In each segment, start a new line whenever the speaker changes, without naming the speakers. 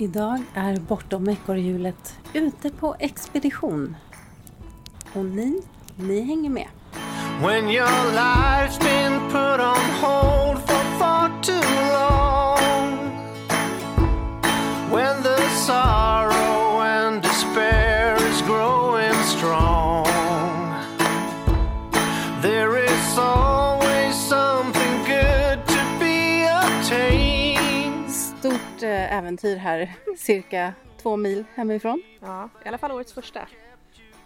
Idag är Bortom ekorrhjulet ute på expedition. Och ni, ni hänger med.
When your life's been put on hold for far too long.
Äventyr här, cirka två mil hemifrån.
Ja, i alla fall årets första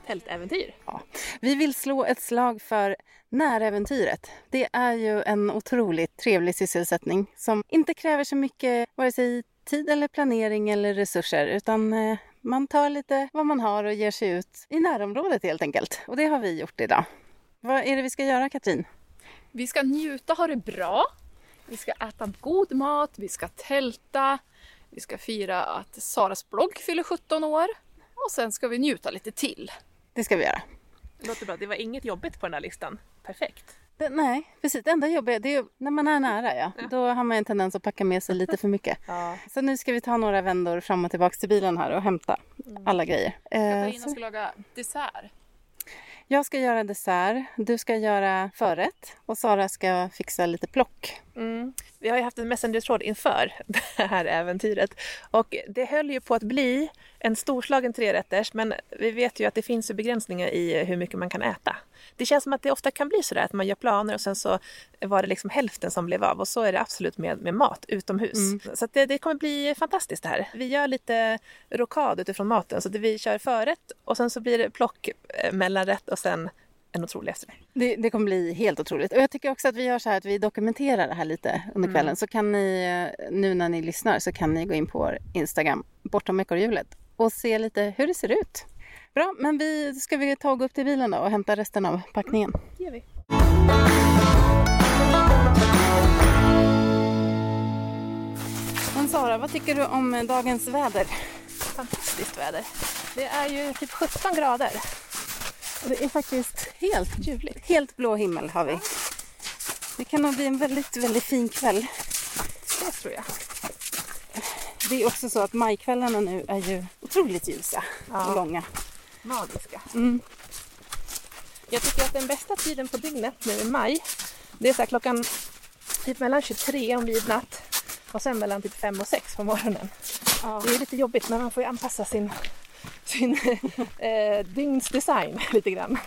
tältäventyr.
Ja. Vi vill slå ett slag för näräventyret. Det är ju en otroligt trevlig sysselsättning som inte kräver så mycket vare sig tid eller planering eller resurser utan eh, man tar lite vad man har och ger sig ut i närområdet helt enkelt. Och det har vi gjort idag. Vad är det vi ska göra Katrin?
Vi ska njuta, ha det bra. Vi ska äta god mat, vi ska tälta. Vi ska fira att Saras blogg fyller 17 år. Och sen ska vi njuta lite till.
Det ska vi göra.
Det låter bra. Det var inget jobbigt på den här listan. Perfekt.
Det, nej, precis. Det enda jobbiga det är när man är nära. Ja. Då har man en tendens att packa med sig lite för mycket.
Ja.
Så nu ska vi ta några vändor fram och tillbaka till bilen här och hämta alla grejer. Eh,
Katarina
så
ska laga dessert.
jag ska göra dessert, du ska göra förrätt och Sara ska fixa lite plock.
Mm. Vi har ju haft en Messenger-tråd inför det här äventyret och det höll ju på att bli en storslagen trerätters men vi vet ju att det finns begränsningar i hur mycket man kan äta. Det känns som att det ofta kan bli sådär att man gör planer och sen så var det liksom hälften som blev av och så är det absolut med, med mat utomhus. Så att det, det kommer bli fantastiskt det här. Vi gör lite rokad utifrån maten så att vi kör förrätt och sen så blir det plock, eh, mellanrätt och sen en otrolig efterrätt.
Det, det kommer bli helt otroligt. Och jag tycker också att vi gör så här att vi dokumenterar det här lite under kvällen. Så kan ni, eh, nu när ni lyssnar, så kan ni gå in på vår Instagram, bortom ekorrhjulet, och se lite hur det ser ut. Bra, men vi, ska vi ta och gå upp till bilen då och hämta resten av packningen?
Det gör vi.
Men Sara, vad tycker du om dagens väder?
Fantastiskt väder. Det är ju typ 17 grader.
Det är faktiskt helt ljuvligt. Helt blå himmel har vi. Det kan nog bli en väldigt, väldigt fin kväll.
Det tror jag.
Det är också så att majkvällarna nu är ju otroligt ljusa
Ja.
och långa.
Magiska.
Mm.
Jag tycker att den bästa tiden på dygnet nu i maj, det är så här klockan typ mellan 23 om midnatt och sen mellan typ 5 och 6 på morgonen.
Ja.
Det är lite jobbigt men man får ju anpassa sin, sin eh, dygnsdesign lite grann.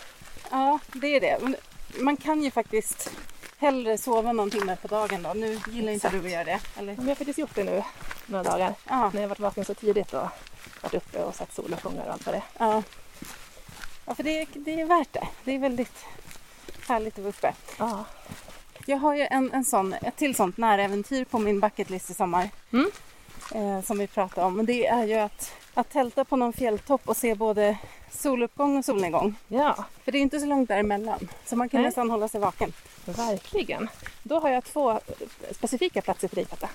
ja, det är det. Man kan ju faktiskt hellre sova någon timme på dagen då. Nu gillar inte
Exakt.
du att göra det. Eller?
Men jag har faktiskt gjort det nu några dagar
Ja,
när jag varit vaken så tidigt och varit uppe och sett soluppgångar och allt vad det
ja. ja för det, det är värt det. Det är väldigt härligt att vara uppe.
Ja.
Jag har ju en, en sån, ett till sånt näräventyr på min bucketlist i sommar.
Mm.
Eh, som vi pratade om. Och det är ju att, att tälta på någon fjälltopp och se både soluppgång och solnedgång.
ja,
För det är inte så långt däremellan. Så man kan
Nej.
nästan hålla sig vaken.
verkligen. Då har jag två specifika platser för dig Katta.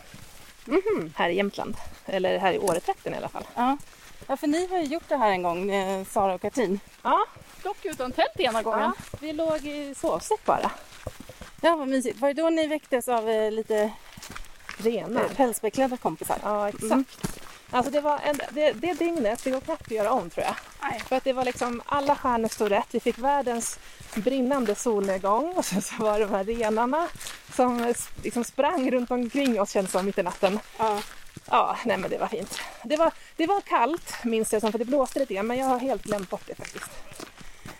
Mhm.
Här i Jämtland. Eller här i Åretrakten i alla fall.
Ja. ja, för ni har ju gjort det här en gång, eh, Sara och Katrin.
Ja,
Dock utan tält ena gången.
ja, vi låg i sovsäck bara.
Ja, vad mysigt. Var det då ni väcktes av eh, lite
Renar.
pälsbeklädda kompisar?
Ja, exakt.
Mm.
Alltså det, var en, det, det dygnet, det går knappt att göra om tror jag.
Nej.
För att det var liksom, alla stjärnor stod rätt. Vi fick världens brinnande solnedgång och sen så var det de här renarna som liksom sprang runt omkring oss kändes som mitt i natten.
Ja.
Ja, nej men det var fint. Det var, det var kallt minns jag som för det blåste lite grann men jag har helt glömt bort det faktiskt.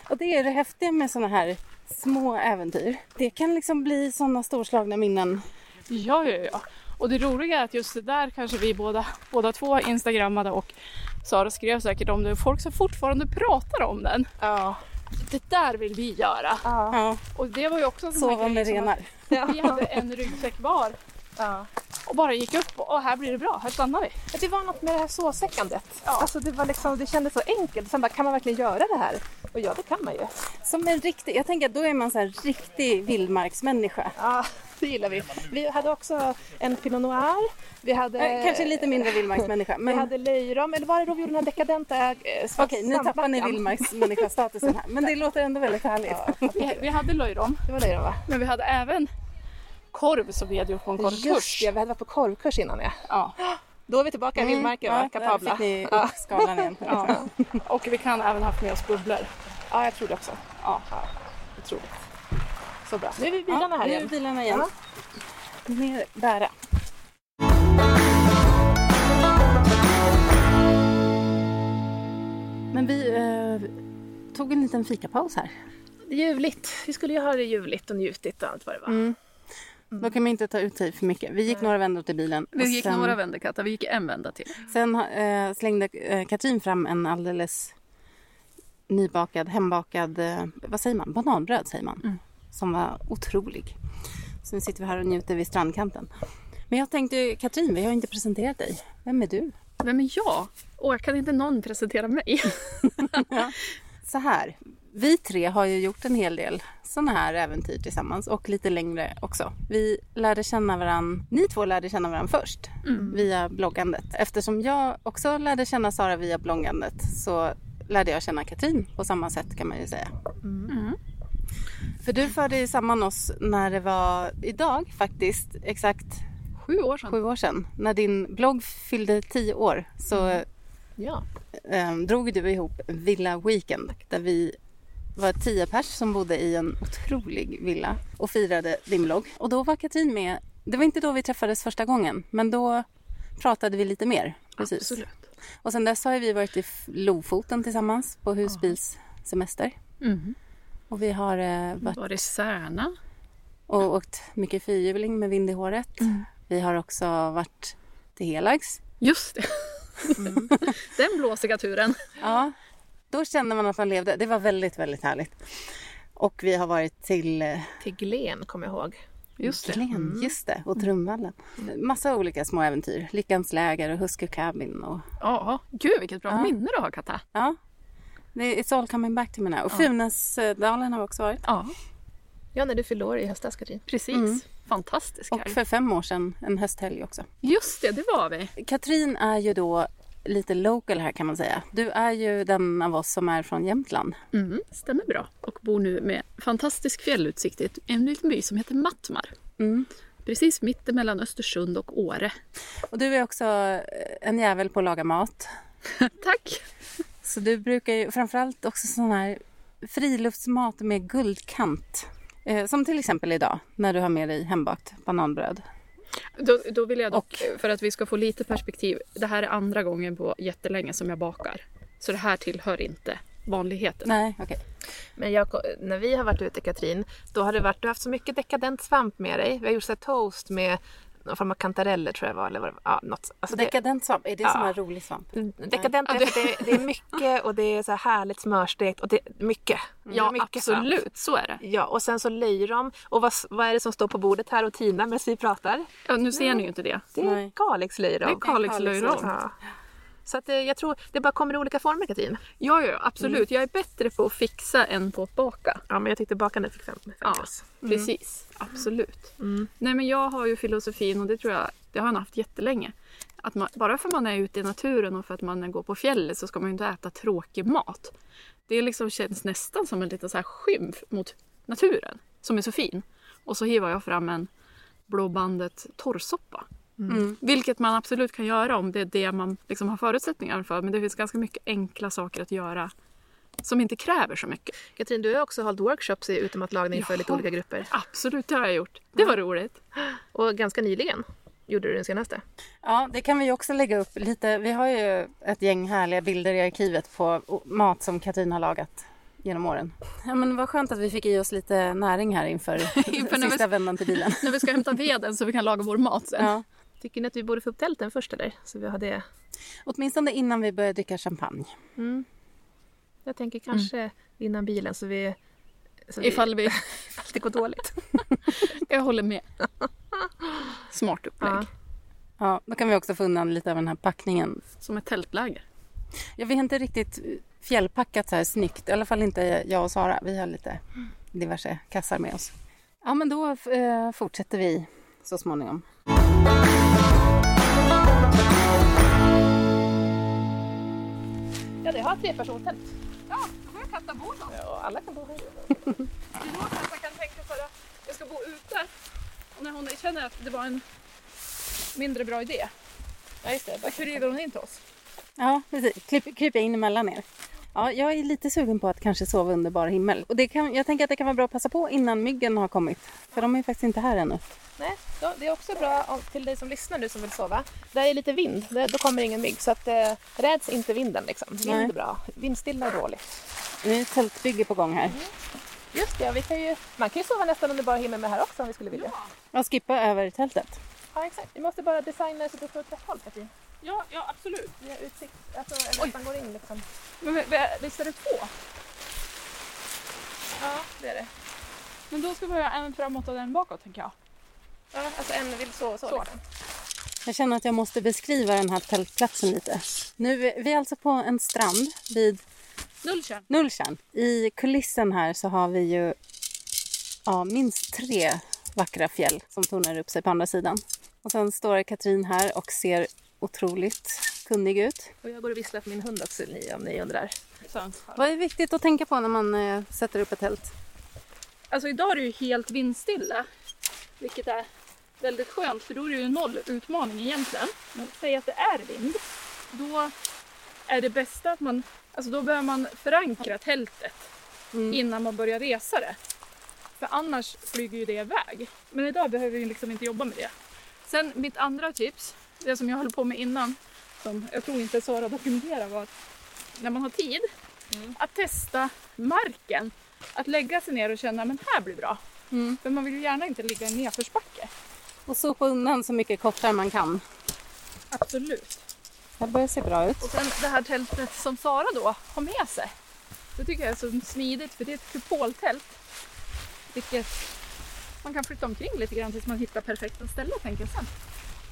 Och det är det häftiga med sådana här små äventyr. Det kan liksom bli sådana storslagna minnen.
Ja, ja, ja. Och det roliga är att just det där kanske vi båda, båda två instagrammade och Sara skrev säkert om det. Folk som fortfarande pratar om den.
Ja.
Det där vill vi göra.
Ja.
Ja,
Och det var ju också en sån här
sova med
grej som
renar.
Vi hade en ryggsäck var
ja.
och bara gick upp och, och här blir det bra, här stannar vi.
Det var något med det här såsäckandet. Alltså det, var liksom, det kändes så enkelt. Sen bara, kan man verkligen göra det här? Och ja, det kan man ju.
Som en riktig, jag tänker att då är man så här riktig vildmarksmänniska.
Ja, det gillar vi. Vi hade också en Pinot Noir. Vi hade,
Eh, Kanske lite mindre vildmarksmänniska.
Vi
Men
hade löjrom, eller var det då vi gjorde den här dekadenta eh,
okej, nu tappar ni vildmarksmänniska-statusen här. Men det låter ändå väldigt härligt.
Vi, vi hade löjrom,
Det var löjrom va?
men vi hade även korv som vi hade gjort på en korvkurs.
Just det, vi hade varit på korvkurs innan ja.
Ja.
Då är vi tillbaka i vildmarken, va?
Mm. ja,
kapabla.
Där fick ni
Ja.
upp skalan igen.
Ja. Och vi kan även haft med oss bubblor.
ja, jag tror det också.
Ja.
Otroligt. Så bra. Nu är vi bilarna här
nu är
igen.
bilarna igen. Mer bära. Men vi eh, tog en liten fikapaus här.
Ljuvligt. Vi skulle ju ha det ljuvligt och njutigt och allt vad det var.
Mm. Då kan man inte ta ut sig för mycket. Vi gick några vändor till bilen.
Vi gick
sen,
några vändor Katta, vi gick en vända till.
Sen eh, slängde eh, Katrin fram en alldeles nybakad, hembakad, eh, vad säger man, bananbröd säger man.
Mm.
Som var otrolig. Så nu sitter vi här och njuter vid strandkanten. Men jag tänkte, Katrin, vi har inte presenterat dig. Vem är du?
Vem är jag? Och kan inte någon presentera mig.
Så här, vi tre har ju gjort en hel del sådana här äventyr tillsammans och lite längre också. Vi lärde känna varann, ni två lärde känna varann först via bloggandet. Eftersom jag också lärde känna Sara via bloggandet så lärde jag känna Katrin på samma sätt kan man ju säga.
Mm.
För du förde ju samman oss när det var idag faktiskt exakt
Sju år sedan.
sju år sedan. När din blogg fyllde tio år så
Ja.
eh, drog du ihop Villa Weekend där vi var tio pers som bodde i en otrolig villa och firade din blogg. Och då var Katrin med. Det var inte då vi träffades första gången men då pratade vi lite mer. Precis.
Absolut.
Och sen dess har vi varit i Lofoten tillsammans på husbilssemester.
Mm.
Och vi har eh, varit
Var i Särna.
och åkt mycket fyrhjuling med vind i håret. Vi har också varit till Helags.
Just det. Den blåsiga turen.
Ja, då kände man att man levde. Det var väldigt, väldigt härligt. Och vi har varit till eh,
Till Glen kommer jag ihåg.
Just det.
Glen, just det, och Trumvallen. Massa olika små äventyr. Lyckans läger och Husky Cabin och
Ja, gud vilket bra
Ja.
minne du har Katta.
ja. Det- It's all coming back to me now. Och Funäsdalen har vi också varit.
Ja,
Ja, när du fyllde år i höstas, Katrin.
precis.
Mm.
Fantastisk
Och
helg.
för fem år sedan en hösthelg också.
Just det, det var vi.
Katrin är ju då lite local här kan man säga. Du är ju den av oss som är från Jämtland.
Mm, stämmer bra. Och bor nu med fantastisk fjällutsikt i en liten by som heter Mattmar.
Mm.
Precis mitt mellan Östersund och Åre.
Och du är också en jävel på att laga mat.
Tack!
Så du brukar ju framförallt också sån här friluftsmat med guldkant. Eh, som till exempel idag när du har med dig hembakt bananbröd.
Då, då vill jag dock, för att vi ska få lite perspektiv. Det här är andra gången på jättelänge som jag bakar. Så det här tillhör inte vanligheten.
Nej, okej.
Men jag, när vi har varit ute, Katrin, då har det varit, du har haft så mycket dekadent svamp med dig. Vi har gjort så här toast med någon form av kantareller tror jag var. Eller vad det var. Ja, något. Alltså det,
Dekadent svamp, är det
Ja.
som en rolig svamp?
dekadent är för att det, det är mycket och det är så här härligt smörstekt och det är mycket. Är
Ja,
mycket svamp.
absolut. Så är det.
Ja, och sen så löjrom. Och vad, vad är det som står på bordet här och Tina medan vi pratar?
Ja, nu ser ni ju inte det.
Det är
Nej.
Kalixlöjrom.
Det är Kalixlöjrom.
Ja. Så att, eh, jag tror det bara kommer i olika former Katrin.
Ja, ja, absolut. Jag är bättre på att fixa än på att baka.
Ja, men jag tyckte bakandet fick fem, fem
Ja,
plus.
precis. Absolut.
Mm.
Nej, men jag har ju filosofin och det tror jag, det har jag haft jättelänge. Att man, bara för att man är ute i naturen och för att man går på fjället så ska man ju inte äta tråkig mat. Det liksom känns nästan som en liten så här skymf mot naturen som är så fin. Och så hivar jag fram en blåbandet torrsoppa.
Mm.
Vilket man absolut kan göra om det är det man liksom har förutsättningar för. Men det finns ganska mycket enkla saker att göra som inte kräver så mycket.
Katrin, du har också hållit workshops i utematlagning för lite olika grupper.
Absolut, det har jag gjort. Det var roligt.
Och ganska nyligen gjorde du den senaste.
Ja, det kan vi också lägga upp lite. Vi har ju ett gäng härliga bilder i arkivet på mat som Katrin har lagat genom åren. Ja, men vad skönt att vi fick i oss lite näring här inför,
Inför när vi-
sista vändan till bilen.
När vi ska hämta veden så vi kan laga vår mat sen.
Ja,
Tycker ni att vi borde få upp tälten först eller? Så vi har det.
åtminstone innan vi börjar dricka champagne.
Mm. Jag tänker kanske innan bilen så vi... Så
Ifall vi...
ifall det går dåligt.
Jag håller med. Smart upplägg.
Ja.
Ja, då kan vi också få undan lite av den här packningen.
Som ett tältläger.
Ja, vi har inte riktigt fjällpackat så här snyggt. I alla fall inte jag och Sara. Vi har lite diverse kassar med oss. Ja, men då eh, fortsätter vi så småningom.
Ja, det har trepersonstält.
Ja, då får jag katta bo då.
Ja, alla kan bo här.
Det är då kanske jag kan tänka för att jag ska bo ute. Och när hon känner att det var en mindre bra idé.
Ja, just det.
Då kryper hon in till oss.
Ja, precis. Kryp, kryper in emellan er. Ja, jag är lite sugen på att kanske sova under bar himmel. Och det kan, jag tänker att det kan vara bra att passa på innan myggen har kommit. För de är faktiskt inte här ännu.
Nej, då, det är också bra om, till dig som lyssnar nu som vill sova. Där är lite vind, det, då kommer ingen mygg. Så att, eh, räds inte vinden. Liksom. Vind är bra. Vindstilla är dåligt.
Nu är ett tältbygge på gång här.
Just det, vi kan ju, man kan ju sova nästan under bara himmel med här också om vi skulle vilja.
Jag skippar över tältet.
Ja, exakt. Vi måste bara designa så att du får ett rätt håll Katrin.
Ja, ja absolut.
Vi har utsikt, alltså eller att man går in liksom.
Men vi- vi- visst är det två?
Ja, det är det.
Men då ska vi ha en framåt och en bakåt tänker jag.
Ja, alltså en vill så och så.
Så.
Liksom.
Jag känner att jag måste beskriva den här tältplatsen lite. Nu, vi är alltså på en strand vid
Nulltjärn.
Nulltjärn. I kulissen här så har vi ju ja, minst tre vackra fjäll som tornar upp sig på andra sidan. Och sen står Katrin här och ser otroligt kunnig ut.
Och jag går och visslar för min hund också ni- om ni undrar.
Vad är viktigt att tänka på när man eh, sätter upp ett tält?
Alltså idag är det ju helt vindstilla. Vilket är väldigt skönt för då är det ju noll utmaning egentligen. Men säg att det är vind. Då är det bästa att man, alltså då behöver man förankra tältet
Mm.
innan man börjar resa det. För annars flyger ju det iväg. Men idag behöver vi liksom inte jobba med det. Sen mitt andra tips, det som jag höll på med innan, som jag tror inte Sara dokumenterar var att när man har tid att testa marken. Att lägga sig ner och känna men här blir bra.
Mm.
För man vill ju gärna inte ligga i nedförsbacke.
Och sopa undan så mycket kottar man kan.
Absolut.
Det börjar se bra ut.
Och sen det här tältet som Sara då har med sig. Det tycker jag är så smidigt för det är ett kupoltält. Vilket man kan flytta omkring lite grann tills man hittar perfekta ställen tänker jag sen.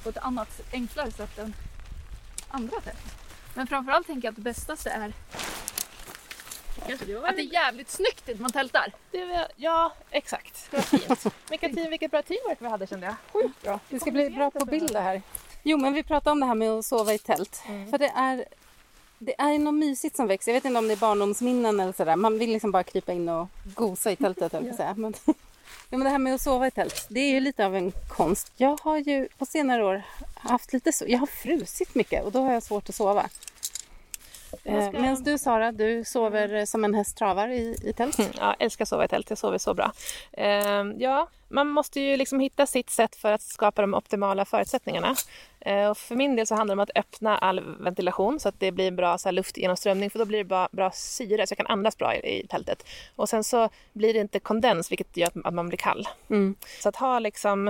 På ett annat enklare sätt än andra tält. Men framförallt tänker jag att det bästaste är att det är jävligt snyggt när man tältar.
det var, Ja, exakt. Det var fint. Vilket bra teamwork vi hade kände jag.
Sjukt bra.
Det ska bli bra på bild det här. Jo, men vi pratade om det här med att sova i tält. För det är, det är något mysigt som växer. Jag vet inte om det är barndomsminnen eller sådär. Man vill liksom bara krypa in och gosa i tältet, höll jag på att säga. Men, ja, men det här med att sova i tält, det är ju lite av en konst. Jag har ju på senare år haft lite så, jag har frusit mycket och då har jag svårt att sova. Eh, Medan du Sara, du sover som en häst travar i, i tält.
Mm, Ja, älskar att sova i tält, jag sover så bra. Ehm, ja, man måste ju liksom hitta sitt sätt för att skapa de optimala förutsättningarna. Eh, och för min del så handlar det om att öppna all ventilation så att det blir bra så här, luftgenomströmning för då blir det bra, bra syre så jag kan andas bra i, i tältet. Och sen så blir det inte kondens vilket gör att, man blir kall.
Mm.
Så att ha liksom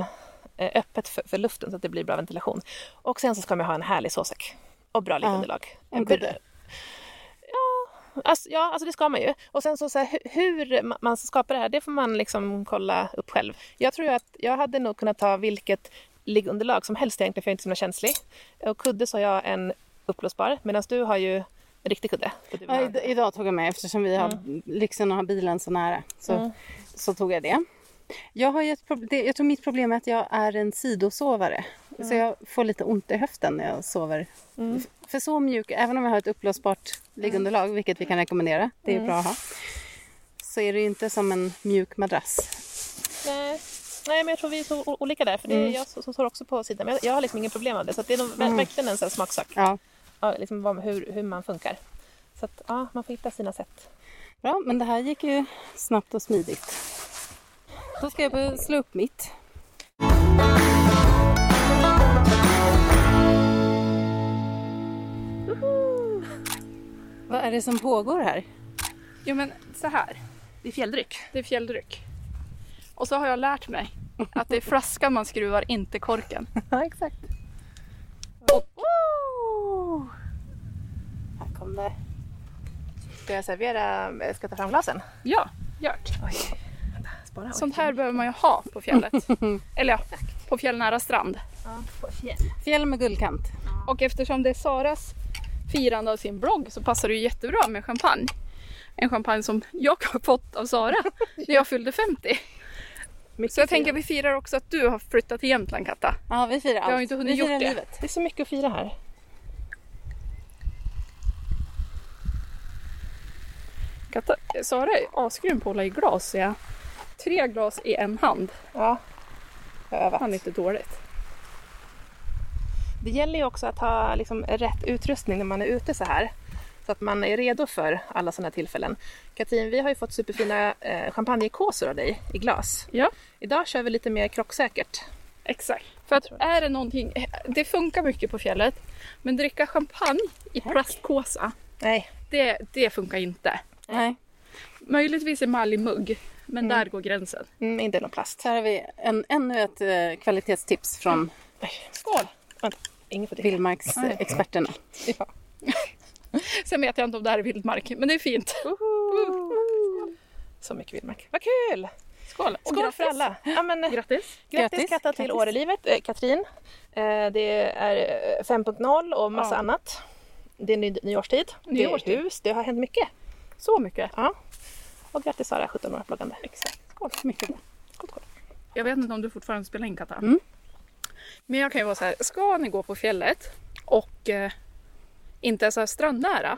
eh, öppet för, för luften så att det blir bra ventilation. Och sen så ska man ha en härlig sovsäck och bra liggunderlag.
en kudde.
Alltså, ja, alltså det ska man ju. Och sen så, så här, hu- hur ma- man ska skapa det här, det får man liksom kolla upp själv. Jag tror att jag hade nog kunnat ta vilket liggunderlag som helst egentligen, för jag är inte så känslig. Och kudde så har jag en uppblåsbar, medan du har ju en riktig kudde.
Ja, idag tog jag med eftersom vi har lyxen att ha bilen så nära. Så,
Mm.
så tog jag det. Jag, har ett prob- det, jag tror mitt problem är att jag är en sidosovare. Så jag får lite ont i höften när jag sover.
Mm.
För så mjuk, även om jag har ett uppblåsbart liggunderlag, vilket vi kan rekommendera, det är
Mm.
bra att ha. Så är det ju inte som en mjuk madrass.
Nej. Nej, men jag tror vi är så olika där, för det är
Mm.
jag som står också på sidan. Men jag, jag har liksom ingen problem med det, så det är nog ver- verkligen en sån smaksak.
Ja,
Ja, liksom vad, hur, hur man funkar. Så att, ja, man får hitta sina sätt.
bra. Men det här gick ju snabbt och smidigt. Då ska jag slå upp mitt. Vad är det som pågår här?
Jo men så här.
Det är fjälldryck.
Det är fjälldryck. Och så har jag lärt mig att det är flaskan man skruvar, inte korken.
Ja, exakt.
Här kom det.
Ska jag servera, ska jag ta fram glasen?
Ja,
vänta, spara.
Sånt här behöver man ju ha på fjället. Eller ja, på fjällnära strand.
Ja, på fjäll.
Fjäll med guldkant.
Och eftersom det är Saras firande av sin blogg så passar det ju jättebra med champagne. En champagne som jag har fått av Sara när jag fyllde 50. Så jag tänker att vi firar också att du har flyttat till Jämtland Katta.
Ja, vi firar allt.
har inte hunnit
vi firar
gjort det.
livet.
Det är så mycket att fira här.
Katta Sara är asgrym på att hålla i glas. Ja. Tre glas i en hand.
Ja, jag har övat.
Han är inte dåligt.
Det gäller ju också att ha liksom, rätt utrustning när man är ute så här. Så att man är redo för alla sådana tillfällen. Katrin, vi har ju fått superfina eh, champagnekåsor av dig i glas.
Ja.
Idag kör vi lite mer krocksäkert.
Exakt. För att är det någonting, det funkar mycket på fjället, men dricka champagne i plastkåsa,
Nej,
det, det funkar inte.
Nej.
Möjligtvis emaljmugg, men där går gränsen.
mm, inte någon plast.
Här har vi en, ännu ett eh, kvalitetstips från
Skål!
Vänta.
Vildmarksexperterna.
Ja.
Sen vet jag inte om det här är vildmark, men det är fint.
Så mycket vildmark. Vad kul!
Skål! Och
Skål för
grattis.
alla! Ja, men, grattis,
Grattis!
Grattis,
Katta till. Årelivet, eh, Katrin. Eh, det är eh, 5.0 och massa
Ja.
annat. Det är ny, nyårstid. Det
Nyårstid.
är hus. Det har hänt mycket.
Så mycket.
Ja. Och grattis Sara, 17 år bloggande.
Exakt.
Skål, mycket bra.
Skål, skål.
Jag vet inte om du fortfarande spelar in Katta.
Mm.
Men jag kan ju vara så här, ska ni gå på fjället och eh, inte är så här strandnära,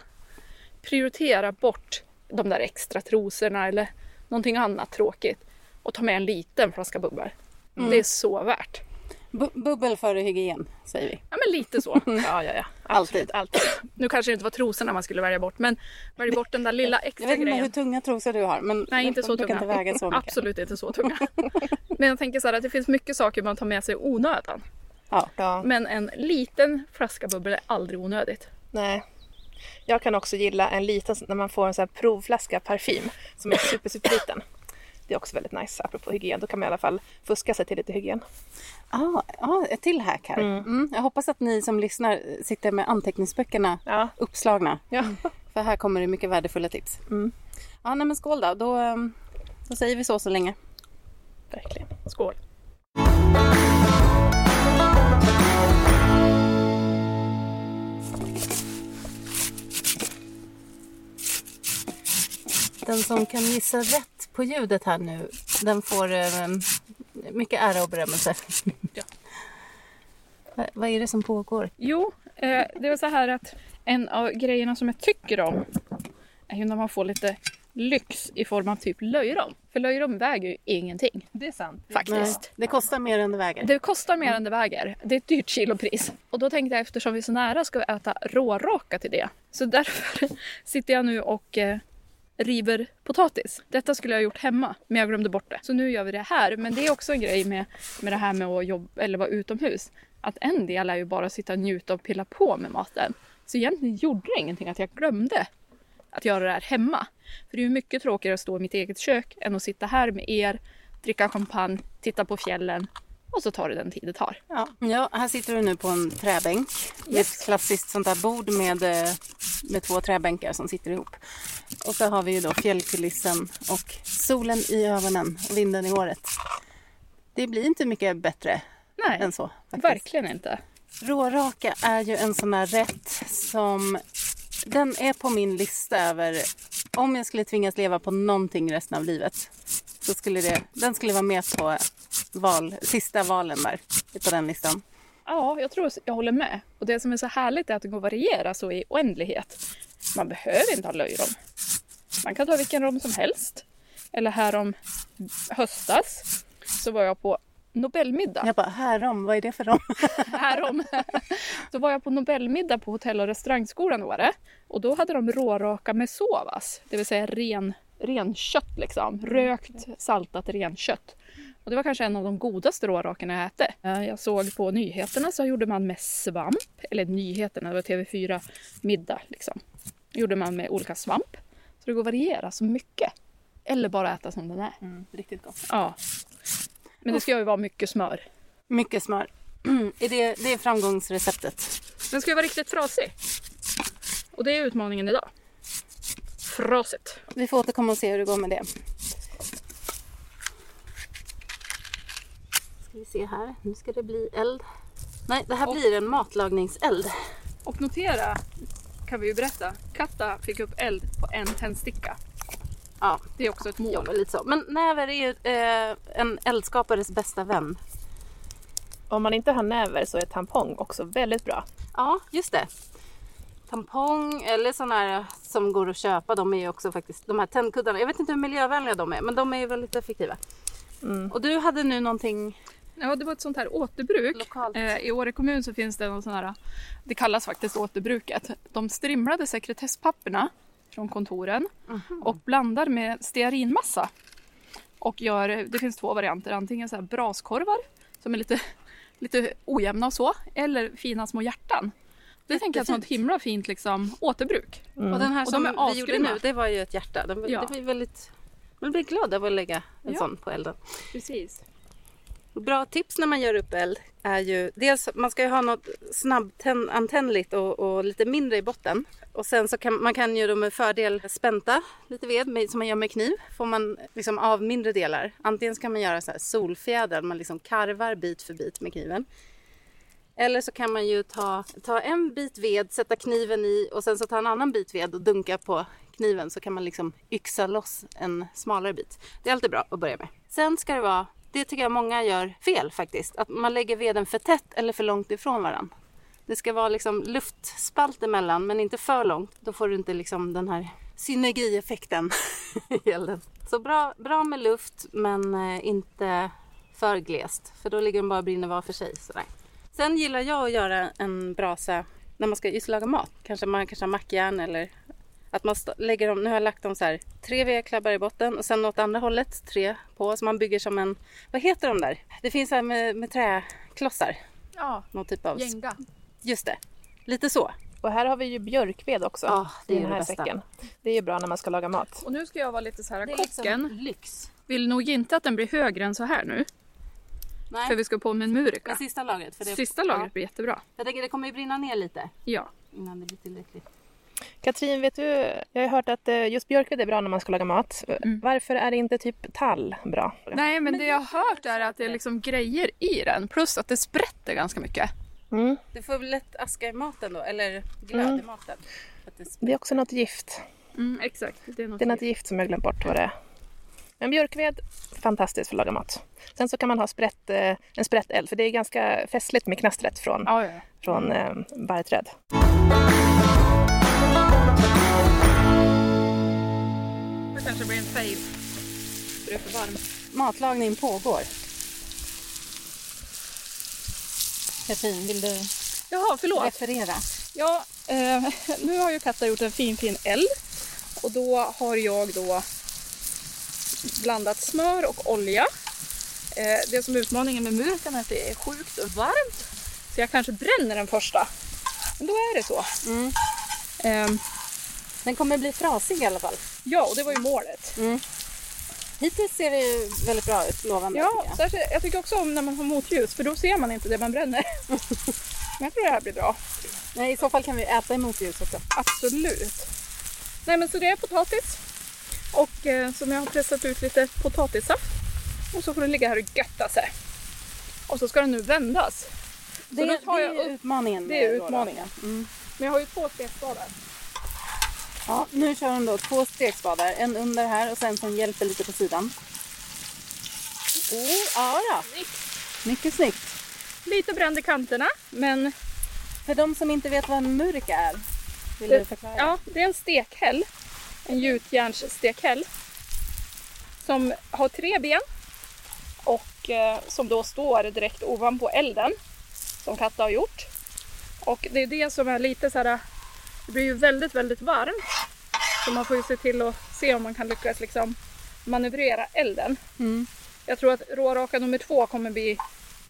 prioritera bort de där extra trosorna eller någonting annat tråkigt och ta med en liten flaska bubbel.
Mm.
Det är så värt.
Bu- bubbel före hygien, säger vi.
Ja men lite så.
Ja, ja, ja.
Alltid.
Alltid. Nu kanske det inte var trosorna man skulle välja bort men välj bort den där lilla
Jag
extra
vet inte
grejen.
hur tunga trosor du har, men
Nej, inte så tunga.
inte så.
Absolut inte så tunga. Men jag tänker så här att det finns mycket saker man tar med sig i onödan.
Ja.
ja.
Men en liten flaska bubbel är aldrig onödigt.
Nej. Jag kan också gilla en liten, när man får en sån här provflaska parfym som är super, super liten. Det är också väldigt nice apropå hygien. Då kan man i alla fall fuska sig till lite hygien.
Ah, ah, ett till hack här. Mm. Jag hoppas att ni som lyssnar sitter med anteckningsböckerna
Ja.
uppslagna.
Ja.
För här kommer det mycket värdefulla tips.
Mm.
Ja, nej, men skål då. Då, ehm, då säger vi så så länge.
Verkligen.
Skål!
Den som kan gissa rätt på ljudet här nu, den får ehm, mycket ära och berömmelse.
Ja.
Va- Vad är det som pågår?
Jo, eh, det var så här att en av grejerna som jag tycker om är ju när man får lite lyx i form av typ löjrom. För löjrom väger ju ingenting
Det är sant.
faktiskt.
Det kostar mer än det väger.
Det kostar mer än det väger. Det är ett dyrt kilopris. Och då tänkte jag eftersom vi är så nära ska vi äta råraka till det. Så därför sitter jag nu och eh, river potatis. Detta skulle jag ha gjort hemma, men jag glömde bort det. Så nu gör vi det här. Men det är också en grej med, med det här med att jobba eller vara utomhus. Att en del är ju bara att sitta och njuta och pilla på med maten. Så egentligen gjorde det ingenting att jag glömde att göra det här hemma. För det är ju mycket tråkigare att stå i mitt eget kök än att sitta här med er, dricka champagne, titta på fjällen och så tar det den tid det tar.
Ja. ja, här sitter du nu på en träbänk. Är ett klassiskt sånt där bord med, eh, med två träbänkar som sitter ihop. Och så har vi ju då fjällkulissen och solen i ögonen och vinden i håret. Det blir inte mycket bättre
Nej,
än så. Faktiskt.
verkligen inte.
Råraka är ju en sån här rätt som... Den är på min lista över... Om jag skulle tvingas leva på någonting resten av livet så skulle det... Den skulle vara med på val, sista valen där på den listan.
Ja, jag tror jag håller med. Och det som är så härligt är att det går att variera så i oändlighet. Man behöver inte ha löjrom. Man kan ta vilken rom som helst. Eller här om höstas så var jag på Nobelmiddag.
Jag bara, härom, vad är det för rom?
Härom. Då var jag på Nobelmiddag på Hotell och restaurangskolan i Åre. Och då hade de råraka med sovas, det vill säga ren, renkött liksom. Rökt, saltat renkött. Och det var kanske en av de godaste rårakorna jag ätit. Eh, Jag såg på nyheterna så gjorde man med svamp, eller nyheterna, det var TV4 middag liksom. Gjorde man med olika svamp. Så det går att variera så mycket. Eller bara äta som den är.
Riktigt gott.
Ja. Men det ska ju vara mycket smör.
Mycket smör. är det, det är framgångsreceptet.
Den ska ju vara riktigt frasig. Och det är utmaningen idag. Frasigt.
Vi får återkomma och se hur det går med det. Ska vi se här. Nu ska det bli eld. Nej, det här
Och-
blir en matlagningseld.
Och notera, kan vi ju berätta, Katta fick upp eld på en tändsticka.
Ja,
Det är också ett mål.
jobbar lite så. Men näver är ju eh, en eldskapares bästa vän.
Om man inte har näver så är tampong också väldigt bra.
Ja, just det. Tampong eller sådana här som går att köpa, de är ju också faktiskt, de här tändkuddarna, jag vet inte hur miljövänliga de är, men de är ju väldigt effektiva.
Mm.
Och du hade nu någonting,
Ja, det var ett sånt här återbruk.
Lokalt.
Eh, I Åre kommun så finns det någon sån här, det kallas faktiskt återbruket. De strimlade sekretesspapperna från kontoren och blandar med stearinmassa. Och gör, det finns två varianter, antingen så här braskorvar som är lite, lite ojämna och så, eller fina små hjärtan. Det tänker jag är ett sånt himla fint liksom, återbruk.
Och den här
Och
som vi gjorde nu, det var ju ett hjärta. Den,
Ja.
Det var ju väldigt... Man blir glad av att lägga en
Ja.
sån på elden.
Precis.
Bra tips när man gör upp eld är ju dels man ska ju ha något snabbantändligt och, och lite mindre i botten. Och sen så kan man kan ju då med fördel spänta lite ved med, som man gör med kniv. Får man liksom av mindre delar. Antingen så kan man göra så här solfjäder, man liksom karvar bit för bit med kniven. Eller så kan man ju ta, ta en bit ved, sätta kniven i och sen så ta en annan bit ved och dunka på kniven så kan man liksom yxa loss en smalare bit. Det är alltid bra att börja med. Sen ska det vara, det tycker jag många gör fel faktiskt, att man lägger veden för tätt eller för långt ifrån varandra. Det ska vara liksom luftspalt emellan men inte för långt. Då får du inte liksom den här synergieffekten i elden. Så bra, bra med luft men eh, inte för glest för då ligger de bara och brinner var för sig. Sådär. Sen gillar jag att göra en brasa när man ska just laga mat. Kanske man kanske har mackjärn eller att man lägger dem, nu har jag lagt dem så här, tre vedklabbar i botten och sen åt andra hållet tre på. Så man bygger som en, vad heter de där? Det finns här med, med träklossar.
Ja,
Någon typ av,
gänga.
just det. Lite så.
Och här har vi ju björkved också
Ja, det
i
är
den
det
här
bästa.
säcken. Det är ju bra när man ska laga mat.
Och nu ska jag vara lite så här,
Det är
kocken
liksom lyx.
vill nog inte att den blir högre än så här nu. För
Nej,
vi ska på med en murika.
det sista lagret. För det,
Sista lagret
Ja,
blir jättebra.
jag tänker det kommer ju brinna ner lite
Ja.
innan det blir tillräckligt.
Katrin, vet du, jag har hört att eh, just björkved är bra när man ska laga mat.
Mm.
Varför är inte typ tall bra?
Nej, men det jag har hört är att det är liksom grejer i den. Plus att det sprätter ganska mycket.
Mm.
Du får väl lätt aska i maten då, eller glöd i maten. Det
Det är också något gift.
Mm, exakt. Det är något
Det är något gift som jag glömt bort vad det är. Men björkved, fantastiskt för att laga mat. Sen så kan man ha sprätt, eh, en sprätteld för det är ganska festligt med knastret från,
Ja, ja.
från eh, barrträd.
Det kanske blir en. För det är för varmt.
Matlagning pågår. Katrin, vill du
Jaha, förlåt.
referera?
Ja, eh, nu har ju Katta gjort en fin fin eld. Och då har jag då blandat smör och olja. Eh, det som är utmaningen med murikan är att det är sjukt varmt. Så jag kanske bränner den första. Men då är det så.
Mm.
Ehm,
Den kommer bli frasig i alla fall.
ja, och det var ju målet.
Hittills ser det ju väldigt bra ut, lovande.
Ja,
tycker jag.
särskilt, jag tycker också om när man har motljus för då ser man inte det man bränner. Men jag tror det här blir bra.
Nej, I så fall kan vi äta emot ljus också.
Absolut. Nej men så det är potatis. Och eh, som jag har pressat ut lite potatissaft. Och så får den ligga här och götta sig. Och så ska den nu vändas.
Det,
då tar
det
jag
är
upp-
utmaningen.
Det är utmaningen.
Mm.
Men jag har ju två stekbladar.
Ja, nu kör hon då två stekspadar. En under här och sen som hjälper lite på sidan. Oh, ja då. Mycket snyggt.
Lite bränd i kanterna men
För de som inte vet vad en murika är, vill
Det-
du förklara?
ja, det är en stekhäll. En gjutjärnsstekhäll. Som har tre ben. Och eh, som då står direkt ovanpå elden. Som Katta har gjort. Och det är det som är lite så här. Det blir ju väldigt, väldigt varmt. Så man får ju se till att se om man kan lyckas liksom manövrera elden.
Mm.
Jag tror att råraka nummer två kommer bli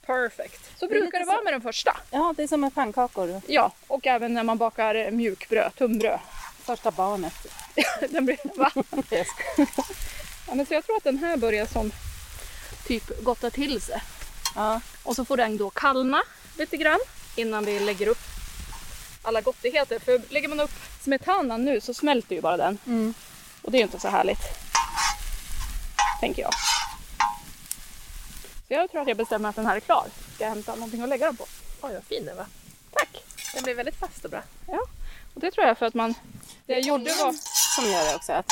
perfect. Så
Det
brukar det
så-
vara med den första.
ja, det är som med pannkakor.
Ja, och även när man bakar mjukbröd, tunnbröd.
Första barnet.
Den blir, va? Ja, men så jag tror att den här börjar som typ gotta till sig.
Ja.
Och så får den då kallna lite grann innan vi lägger upp alla gottigheter. För lägger man upp smetana nu så smälter ju bara den.
Mm.
Och det är ju inte så härligt. Tänker jag. Så jag tror att jag bestämmer att den här är klar. Ska jag hämta någonting att lägga den på.
Oj, vad fin den var.
Tack!
Den blir väldigt fast och bra.
Ja, och det tror jag för att man... Det jag gjorde var...
Som gör det också. Att,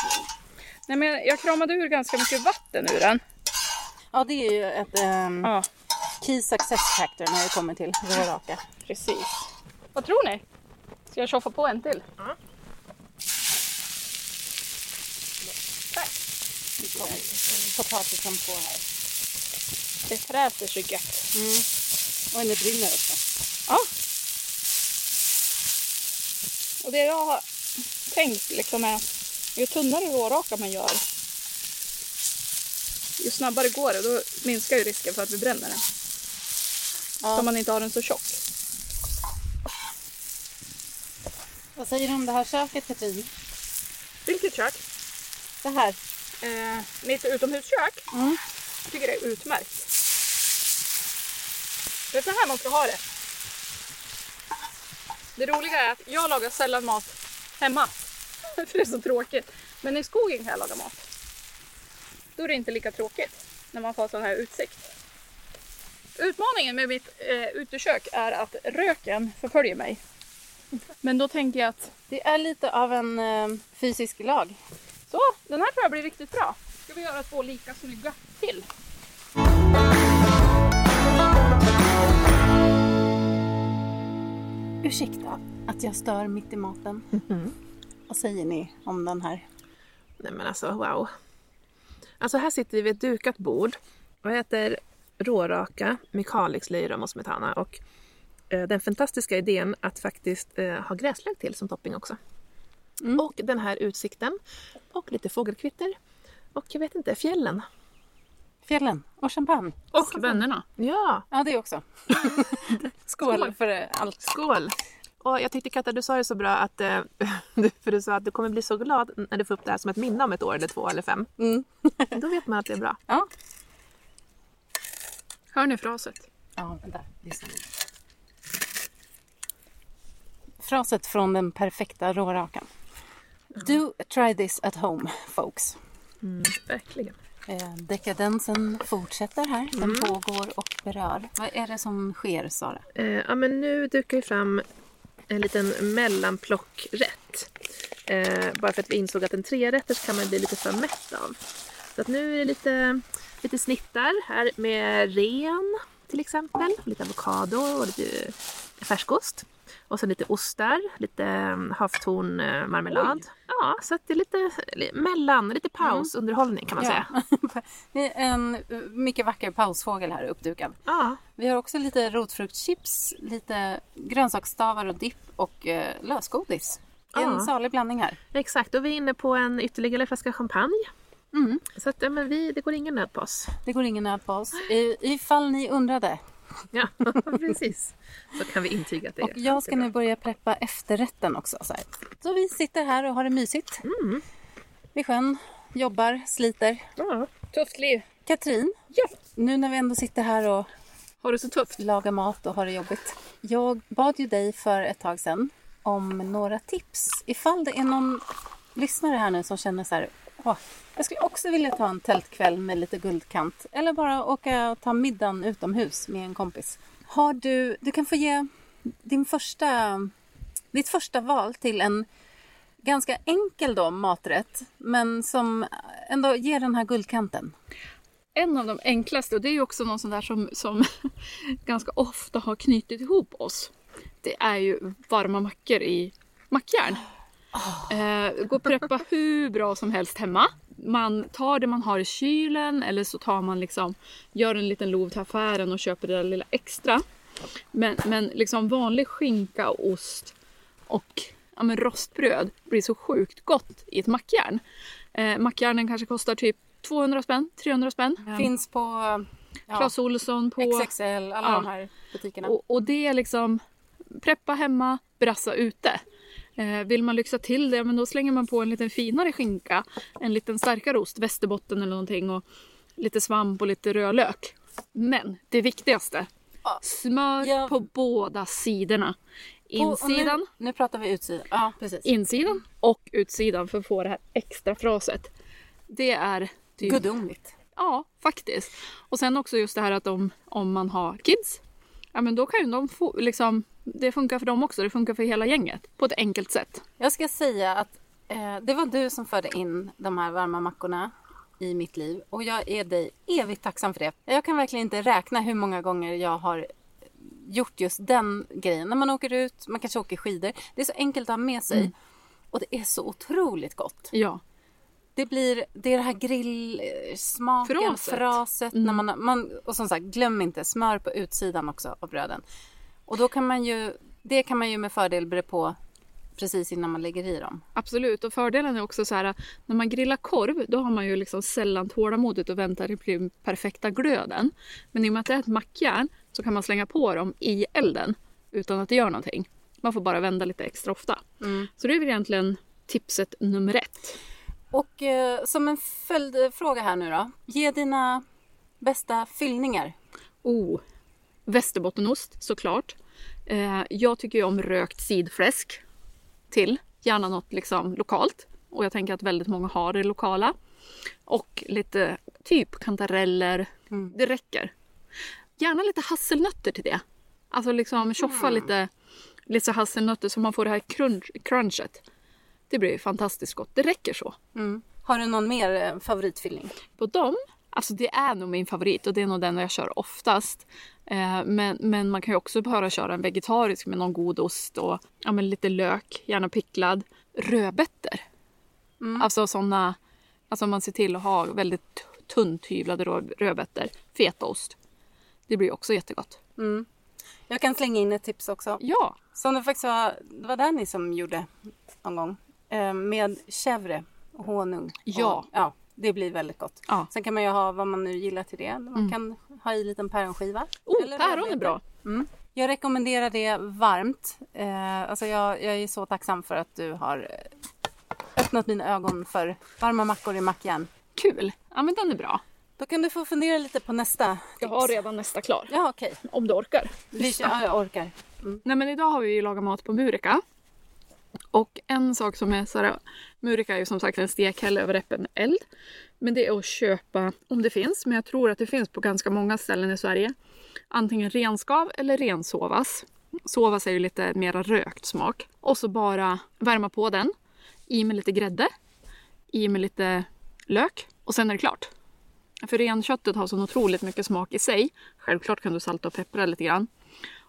Nej, men jag kramade ur ganska mycket vatten ur den.
ja, det är ju ett um,
Ja,
key success factor när det kommer till råraka.
precis. Vad tror ni? Ska jag tjoffa på en till?
Potatisen på här.
Det fräser så gött.
Nu brinner det också.
Ja. Och det jag har tänkt liksom är ju tunnare råraka man gör ju snabbare går det. Då minskar ju risken för att vi bränner den.
Ja.
Så man inte har den så tjock.
Vad säger du om det här köket, Katrin?
Vilket kök?
Det här.
Eh, mitt utomhuskök.
Mm.
Jag tycker det är utmärkt. Det är så här man ska ha det. Det roliga är att jag lagar sällan mat hemma. För det är så tråkigt. Men i skogen kan jag laga mat. Då är det inte lika tråkigt när man får sån här utsikt. Utmaningen med mitt eh, utekök är att röken förföljer mig. Men då tänker jag att
Det är lite av en eh, fysisk lag.
så, den här tror jag blir riktigt bra. Ska vi göra två lika snygga till?
Ursäkta att jag stör mitt i maten. Vad säger ni om den här?
Nej men alltså wow. Alltså här sitter vi vid ett dukat bord och äter råraka med Kalix, löjrom och smetana och den fantastiska idén att faktiskt eh, ha gräslök till som topping också.
Mm.
Och den här utsikten och lite fågelkvitter och jag vet inte, fjällen.
Fjällen och champagne.
Och vännerna.
Ja,
Ja, det också. Skål,
Skål.
för eh, allt.
skål! Och jag tyckte Katta, du sa det så bra att, eh, du- för du sa att du kommer bli så glad när du får upp det här som ett minne om ett år eller två eller fem.
Mm.
Då vet man att det är bra.
Ja.
Hör ni fraset?
Ja, vänta. Lyssna. Fraset från den perfekta rårakan. Do try this at home, folks.
Verkligen.
Eh, dekadensen fortsätter här. Den pågår och berör. Vad är det som sker, Sara?
Eh, ja, men nu dukar vi fram en liten mellanplockrätt. Eh, bara för att vi insåg att en trerätters kan man bli lite för mätt av. Så att nu är det lite, lite snittar här med ren till exempel. Lite avokado och lite färskost. Och sen lite ostar, lite mm, havtornmarmelad. Ja, så det är lite li- mellan, lite pausunderhållning kan man säga.
Det är en eh, mycket vacker pausfågel här uppdukad.
Ja,
Vi har också lite rotfruktschips, lite grönsaksstavar och dipp och eh, lösgodis. Det är en
Ja.
salig blandning här.
exakt. Och vi är inne på en ytterligare flaska champagne.
Mm.
Så att, ja, men vi, det går ingen nöd på oss.
Det går ingen nöd på oss. I, ifall ni undrade.
Ja, precis. Så kan vi intyga att det
Och jag ska nu börja preppa efterrätten också. Så, här. så vi sitter här och har det mysigt.
Mm.
Vid sjön, jobbar, sliter.
Ja.
Tufft liv.
Katrin,
Ja.
nu när vi ändå sitter här och
Har du så tufft?
lagar mat och har det jobbigt. Jag bad ju dig för ett tag sedan om några tips. Ifall det är någon lyssnare här nu som känner så här, "Åh, jag skulle också vilja ta en tältkväll med lite guldkant. Eller bara åka och ta middagen utomhus med en kompis. Har du, du kan få ge din första, ditt första val till en ganska enkel då maträtt. Men som ändå ger den här guldkanten.
En av de enklaste, och det är ju också någon sån där som, som ganska ofta har knutit ihop oss. Det är ju varma mackor i mackjärn. Eh, gå och preppa hur bra som helst hemma. Man tar det man har i kylen eller så tar man liksom, gör en liten lov till affären och köper det där lilla extra. Men, men liksom vanlig skinka och ost och ja, men rostbröd blir så sjukt gott i ett mackjärn. Eh, mackjärnen kanske kostar typ 200 spänn, 300 spänn.
Finns på ja,
Clas Ohlson på...
XXL, alla
Ja.
de här butikerna.
Och, och det är liksom preppa hemma, brassa ute. Eh, vill man lyxa till det, men då slänger man på en lite finare skinka, en liten starkare ost, västerbotten eller någonting och lite svamp och lite rödlök. Men det viktigaste, smör
Ja.
på båda sidorna. Insidan,
Nu, nu pratar vi utsidan. Ja, precis.
insidan och utsidan för att få det här extra fraset. Det är typ
Gudomligt.
Ja, faktiskt. Och sen också just det här att om, om man har kids, ja men då kan ju de få, liksom, det funkar för dem också, det funkar för hela gänget på ett enkelt sätt.
Jag ska säga att eh, det var du som förde in de här varma mackorna i mitt liv och jag är dig evigt tacksam för det. Jag kan verkligen inte räkna hur många gånger jag har gjort just den grejen. När man åker ut, man kanske åker skidor. Det är så enkelt att ha med sig och det är så otroligt gott.
Ja,
Det blir det, är det här grillsmaken,
Fraset.
fraset.
Mm.
när man, man, och som sagt, glöm inte smör på utsidan också av bröden. Och då kan man ju, det kan man ju med fördel bre på precis innan man lägger i dem.
Absolut, och fördelen är också så här när man grillar korv då har man ju liksom sällan tålamodet att vänta till den perfekta glöden. Men i och med att det är ett mackjärn så kan man slänga på dem i elden utan att det gör någonting. Man får bara vända lite extra ofta. Så det är väl egentligen tipset nummer ett.
Och eh, som en följdfråga här nu då. Ge dina bästa fyllningar.
Oh, västerbottenost såklart. Eh, jag tycker ju om rökt sidfläsk till. Gärna något liksom lokalt. Och jag tänker att väldigt många har det lokala. Och lite typ kantareller. Det räcker. Gärna lite hasselnötter till det. Alltså liksom tjoffa lite, lite så hasselnötter så man får det här crunch, crunchet. Det blir fantastiskt gott. Det räcker så.
Har du någon mer eh, favoritfyllning?
På dem, alltså det är nog min favorit och det är nog den jag kör oftast. Eh, men, men man kan ju också bara köra en vegetarisk med någon god ost och ja, men lite lök, gärna picklad. Rödbetor. Alltså sådana, alltså man ser till att ha väldigt tunt hyvlade rö- rödbetor. Fetaost. Det blir också jättegott.
Jag kan slänga in ett tips också.
Ja,
Som det faktiskt var, det var Danny som gjorde någon gång. Eh, med chèvre och honung.
Ja.
Och, ja. Det blir väldigt gott.
Ja.
Sen kan man ju ha vad man nu gillar till det. Man kan ha i en liten päronskiva.
oh,
Eller
päron är bra.
Jag rekommenderar det varmt. Eh, alltså jag, jag är så tacksam för att du har eh, öppnat mina ögon för varma mackor i mackjärn.
Kul! Ja men den är bra.
Då kan du få fundera lite på nästa tips.
Jag har redan nästa klar.
Ja, okej.
Om du orkar.
Vi Ja, jag orkar.
Nej men idag har vi ju lagat mat på Murika. Och en sak som är så här, Murika är ju som sagt en stekhäll över öppen eld. Men det är att köpa, om det finns, men jag tror att det finns på ganska många ställen i Sverige. Antingen renskav eller rensovas. Sovas är ju lite mera rökt smak. Och så bara värma på den. I med lite grädde. I med lite lök. Och sen är det klart. För renköttet har så otroligt mycket smak i sig. Självklart kan du salta och peppra lite grann.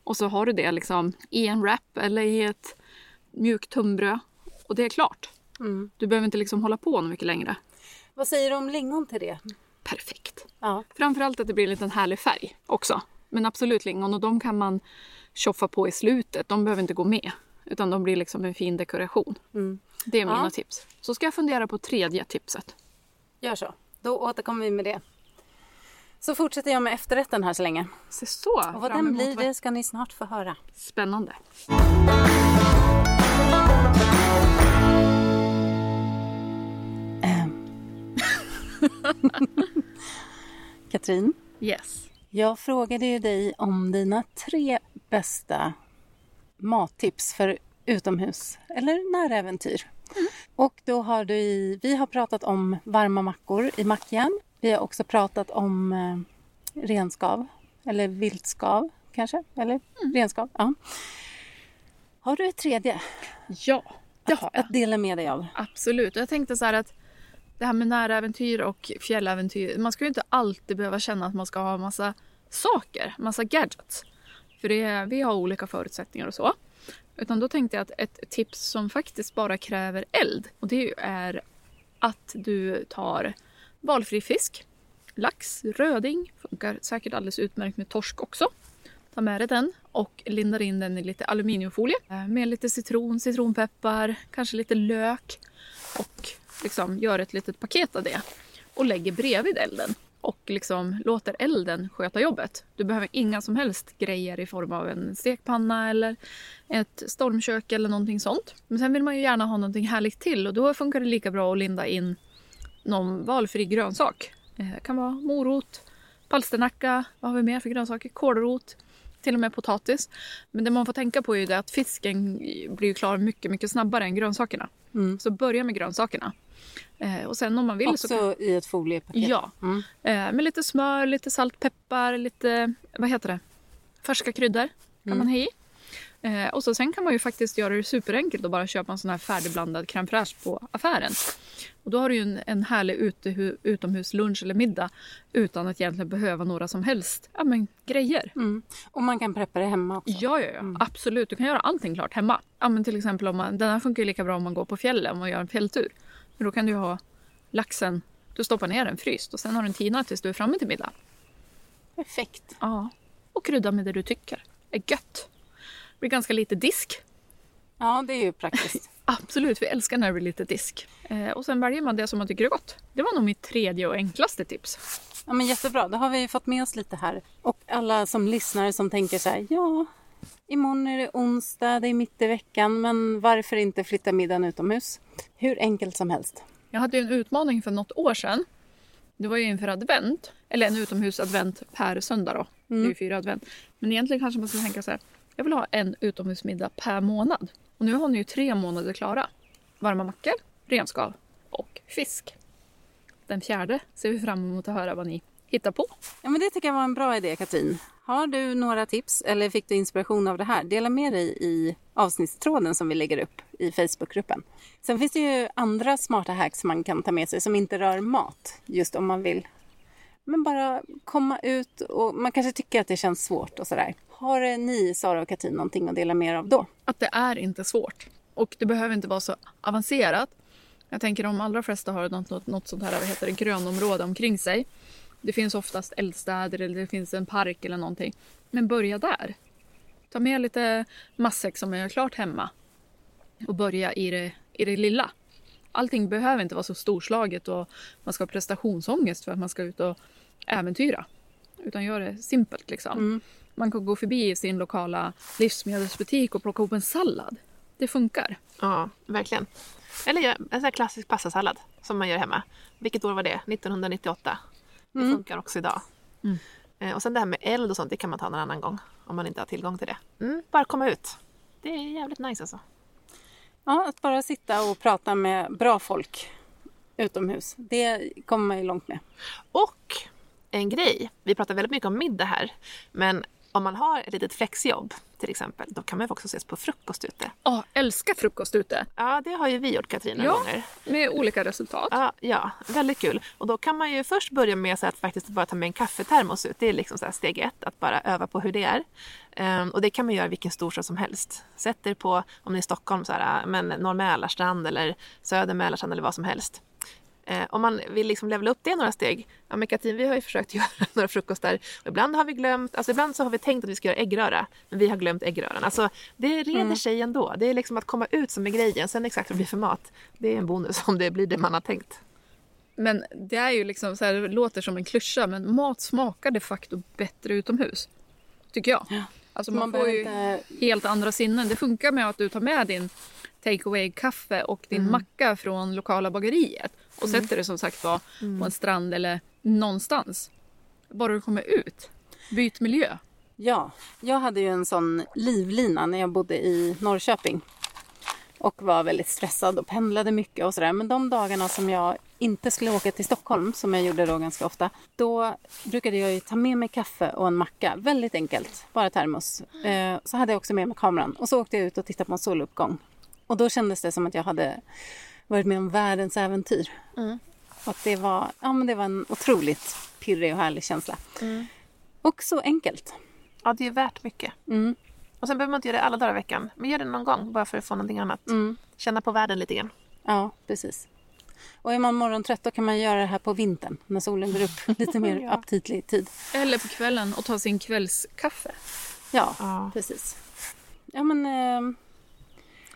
Och så har du det liksom i en wrap eller i ett mjukt tunnbröd. Och det är klart. Du behöver inte liksom hålla på mycket längre.
Vad säger du om lingon till det?
Perfekt.
Ja.
Framförallt att det blir en liten härlig färg också. Men absolut lingon och de kan man tjoffa på i slutet. De behöver inte gå med. Utan de blir liksom en fin dekoration. Det är mina
Ja.
tips. Så ska jag fundera på tredje tipset.
Gör så. Då återkommer vi med det. Så fortsätter jag med efterrätten här så länge.
Se så!
Och vad den blir det ska ni snart få höra.
Spännande.
Katrin,
Yes.
jag frågade ju dig om dina tre bästa mattips för utomhus eller näräventyr. Och då har du i, vi har pratat om varma mackor i mackjärn. Vi har också pratat om eh, renskav eller viltskav kanske, eller renskav. Ja. Har du ett tredje
Ja, det har jag.
att dela med dig av?
Absolut. Och jag tänkte så här att det här med näräventyr och fjälläventyr. Man ska ju inte alltid behöva känna att man ska ha massa saker, massa gadgets. För det, vi har olika förutsättningar och så. Utan då tänkte jag att ett tips som faktiskt bara kräver eld. Och det är att du tar valfri fisk. Lax, röding, funkar säkert alldeles utmärkt med torsk också. Ta med dig den och lindar in den i lite aluminiumfolie eh, med lite citron, citronpeppar, kanske lite lök och liksom gör ett litet paket av det och lägger bredvid elden och liksom låter elden sköta jobbet. Du behöver inga som helst grejer i form av en stekpanna eller ett stormkök eller någonting sånt. Men sen vill man ju gärna ha någonting härligt till och då funkar det lika bra att linda in någon valfri grönsak. Eh, Det kan vara morot, palsternacka, vad har vi mer för grönsaker? Kålrot, till och med potatis. Men det man får tänka på är ju det att fisken blir klar mycket, mycket snabbare än grönsakerna. Så börja med grönsakerna. Eh, och sen om man vill så kan...
Också i ett foliepaket?
Ja,
Mm.
eh, med lite smör, lite salt, peppar, lite, vad heter det, färska kryddor kan man ha i. Eh, och så sen kan man ju faktiskt göra det superenkelt och bara köpa en sån här färdigblandad crème fraîche på affären. Och då har du ju en, en härlig utehu, utomhuslunch eller middag utan att egentligen behöva några som helst ja, men, grejer.
Mm. Och man kan preppa det hemma också?
Ja, ja, ja. absolut. Du kan göra allting klart hemma. Ja, men till exempel om man, den här funkar ju lika bra om man går på fjällen, man gör en fjälltur. Men då kan du ha laxen, du stoppar ner den fryst och sen har den tinat tills du är framme till middag.
Perfekt.
Ja. Och krydda med det du tycker är gött. Det blir ganska lite disk.
Ja, det är ju praktiskt.
Absolut, vi älskar när det blir lite disk. Eh, och sen väljer man det som man tycker är gott. Det var nog mitt tredje och enklaste tips.
Ja, men jättebra. Då har vi fått med oss lite här. Och alla som lyssnar som tänker så här, ja, imorgon är det onsdag, det är mitt i veckan, men varför inte flytta middagen utomhus? Hur enkelt som helst.
Jag hade ju en utmaning för något år sedan. Det var ju inför advent. Eller en utomhusadvent per söndag då. Det är ju fyra advent. Men egentligen kanske man ska tänka så här. Jag vill ha en utomhusmiddag per månad. Och nu har ni ju tre månader klara. Varma mackor, renskav och fisk. Den fjärde ser vi fram emot att höra vad ni hittar på.
Ja, men det tycker jag var en bra idé, Katrin. Har du några tips eller fick du inspiration av det här? Dela med dig i avsnittstråden som vi lägger upp i Facebookgruppen. Sen finns det ju andra smarta hacks man kan ta med sig som inte rör mat. Just om man vill men bara komma ut och man kanske tycker att det känns svårt och sådär. Har ni, Sara och Katrin, någonting att dela med er av då?
Att det är inte svårt. Och det behöver inte vara så avancerat. Jag tänker de allra flesta har något, något, något sånt här vad heter det, grönområde omkring sig. Det finns oftast eldstäder eller det finns en park eller någonting. Men börja där. Ta med lite matsäck som man gör klart hemma. Och börja i det, i det lilla. Allting behöver inte vara så storslaget och man ska ha prestationsångest för att man ska ut och äventyra. Utan gör det simpelt liksom. Man kan gå förbi sin lokala livsmedelsbutik och plocka ihop en sallad. Det funkar.
Ja, verkligen. Eller en sån här klassisk pastasallad som man gör hemma. Vilket år var det? 1998. Det funkar också idag. Eh, Och sen det här med eld och sånt, det kan man ta någon annan gång. Om man inte har tillgång till det. Mm, bara komma ut. Det är jävligt nice alltså.
Ja, att bara sitta och prata med bra folk utomhus. Det kommer man ju långt med.
Och en grej, vi pratar väldigt mycket om middag här. Men om man har ett litet flexjobb till exempel, då kan man ju också ses på frukost ute.
Ja, älskar frukost ute.
Ja, det har ju vi gjort Katrin några
Ja.
gånger.
Med olika resultat.
Ja, ja, väldigt kul. Och då kan man ju först börja med så att faktiskt bara ta med en kaffetermos ut. Det är liksom så här steg ett, att bara öva på hur det är. Ehm, och det kan man göra i vilken storstad som helst. Sätt er på, om ni är i Stockholm, så här, men Norr Mälarstrand eller Söder Mälarstrand eller vad som helst. Eh, om man vill liksom levela upp det några steg. Ja, men Katrin, vi har ju försökt göra några frukostar. Och ibland har vi glömt, alltså ibland så har vi tänkt att vi ska göra äggröra. Men vi har glömt äggröran. Alltså det reder sig ändå. Det är liksom att komma ut som är grejen. Sen exakt vad det blir för mat. Det är en bonus om det blir det man har tänkt.
Men det är ju liksom så här, det låter som en klyscha men mat smakar de facto bättre utomhus. Tycker jag. Alltså man,
Man
får ju
inte...
helt andra sinnen. Det funkar med att du tar med din take away kaffe och din macka från lokala bageriet och sätter det som sagt var på en strand eller någonstans. Bara du kommer ut. Byt miljö.
Ja, jag hade ju en sån livlina när jag bodde i Norrköping. Och var väldigt stressad och pendlade mycket och sådär. Men de dagarna som jag inte skulle åka till Stockholm, som jag gjorde då ganska ofta. Då brukade jag ju ta med mig kaffe och en macka. Väldigt enkelt, bara termos. Eh, så hade jag också med mig kameran. Och så åkte jag ut och tittade på en soluppgång. Och då kändes det som att jag hade varit med om världens äventyr. Och det var, ja, men det var en otroligt pirrig och härlig känsla. Och så enkelt.
Ja, det är värt mycket.
Mm.
Och sen behöver man inte göra det alla dagar i veckan. Men gör det någon gång bara för att få någonting annat.
Mm.
Känna på världen lite grann.
Ja, precis. Och är man morgontrött då kan man göra det här på vintern när solen går upp lite mer
Ja.
aptitlig tid.
Eller på kvällen och ta sin kvällskaffe.
Ja,
Ja.
precis. Ja, men eh,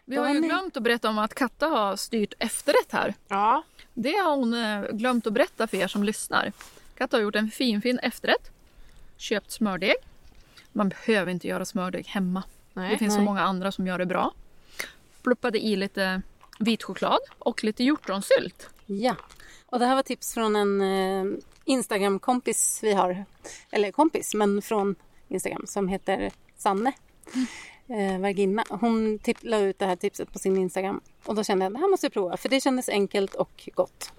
Vi har ju glömt att berätta om att Katta har styrt efterrätt här.
Ja.
Det har hon eh, glömt att berätta för er som lyssnar. Katta har gjort en fin fin efterrätt. Köpt smördeg. Man behöver inte göra smördeg hemma.
Nej.
det finns så
nej.
många andra som gör det bra. Pluppade i lite vit choklad och lite hjortronsylt.
ja. Och det här var tips från en eh, Instagram-kompis vi har. Eller kompis, men från Instagram som heter Sanne. Eh, Varginna. Hon la ut det här tipset på sin Instagram. Och då kände jag att det här måste jag prova. För det kändes enkelt och gott.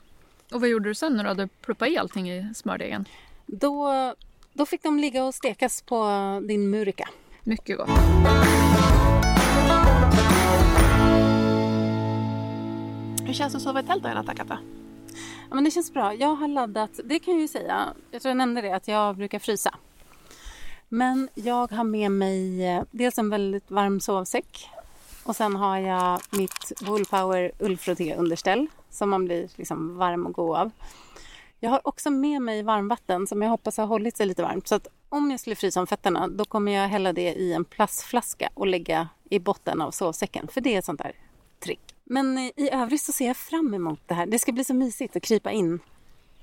Och vad gjorde du sen när du hade pluppat i allting i smördegen?
Då, då fick de ligga och stekas på din murika.
Mycket gott.
Hur känns det att sova i tält då i natt, Katta?
Ja, men det känns bra. Jag har laddat, det kan jag ju säga, jag tror jag nämnde det, att jag brukar frysa. Men jag har med mig eh, dels en väldigt varm sovsäck Och sen har jag mitt Woolpower ullfrotté underställ som man blir liksom varm och god av. Jag har också med mig varmvatten som jag hoppas har hållit sig lite varmt. Så att om jag skulle frysa om fötterna då kommer jag hälla det i en plastflaska och lägga i botten av sovsäcken. För det är ett sånt där trick. Men eh, i övrigt så ser jag fram emot det här. Det ska bli så mysigt att krypa in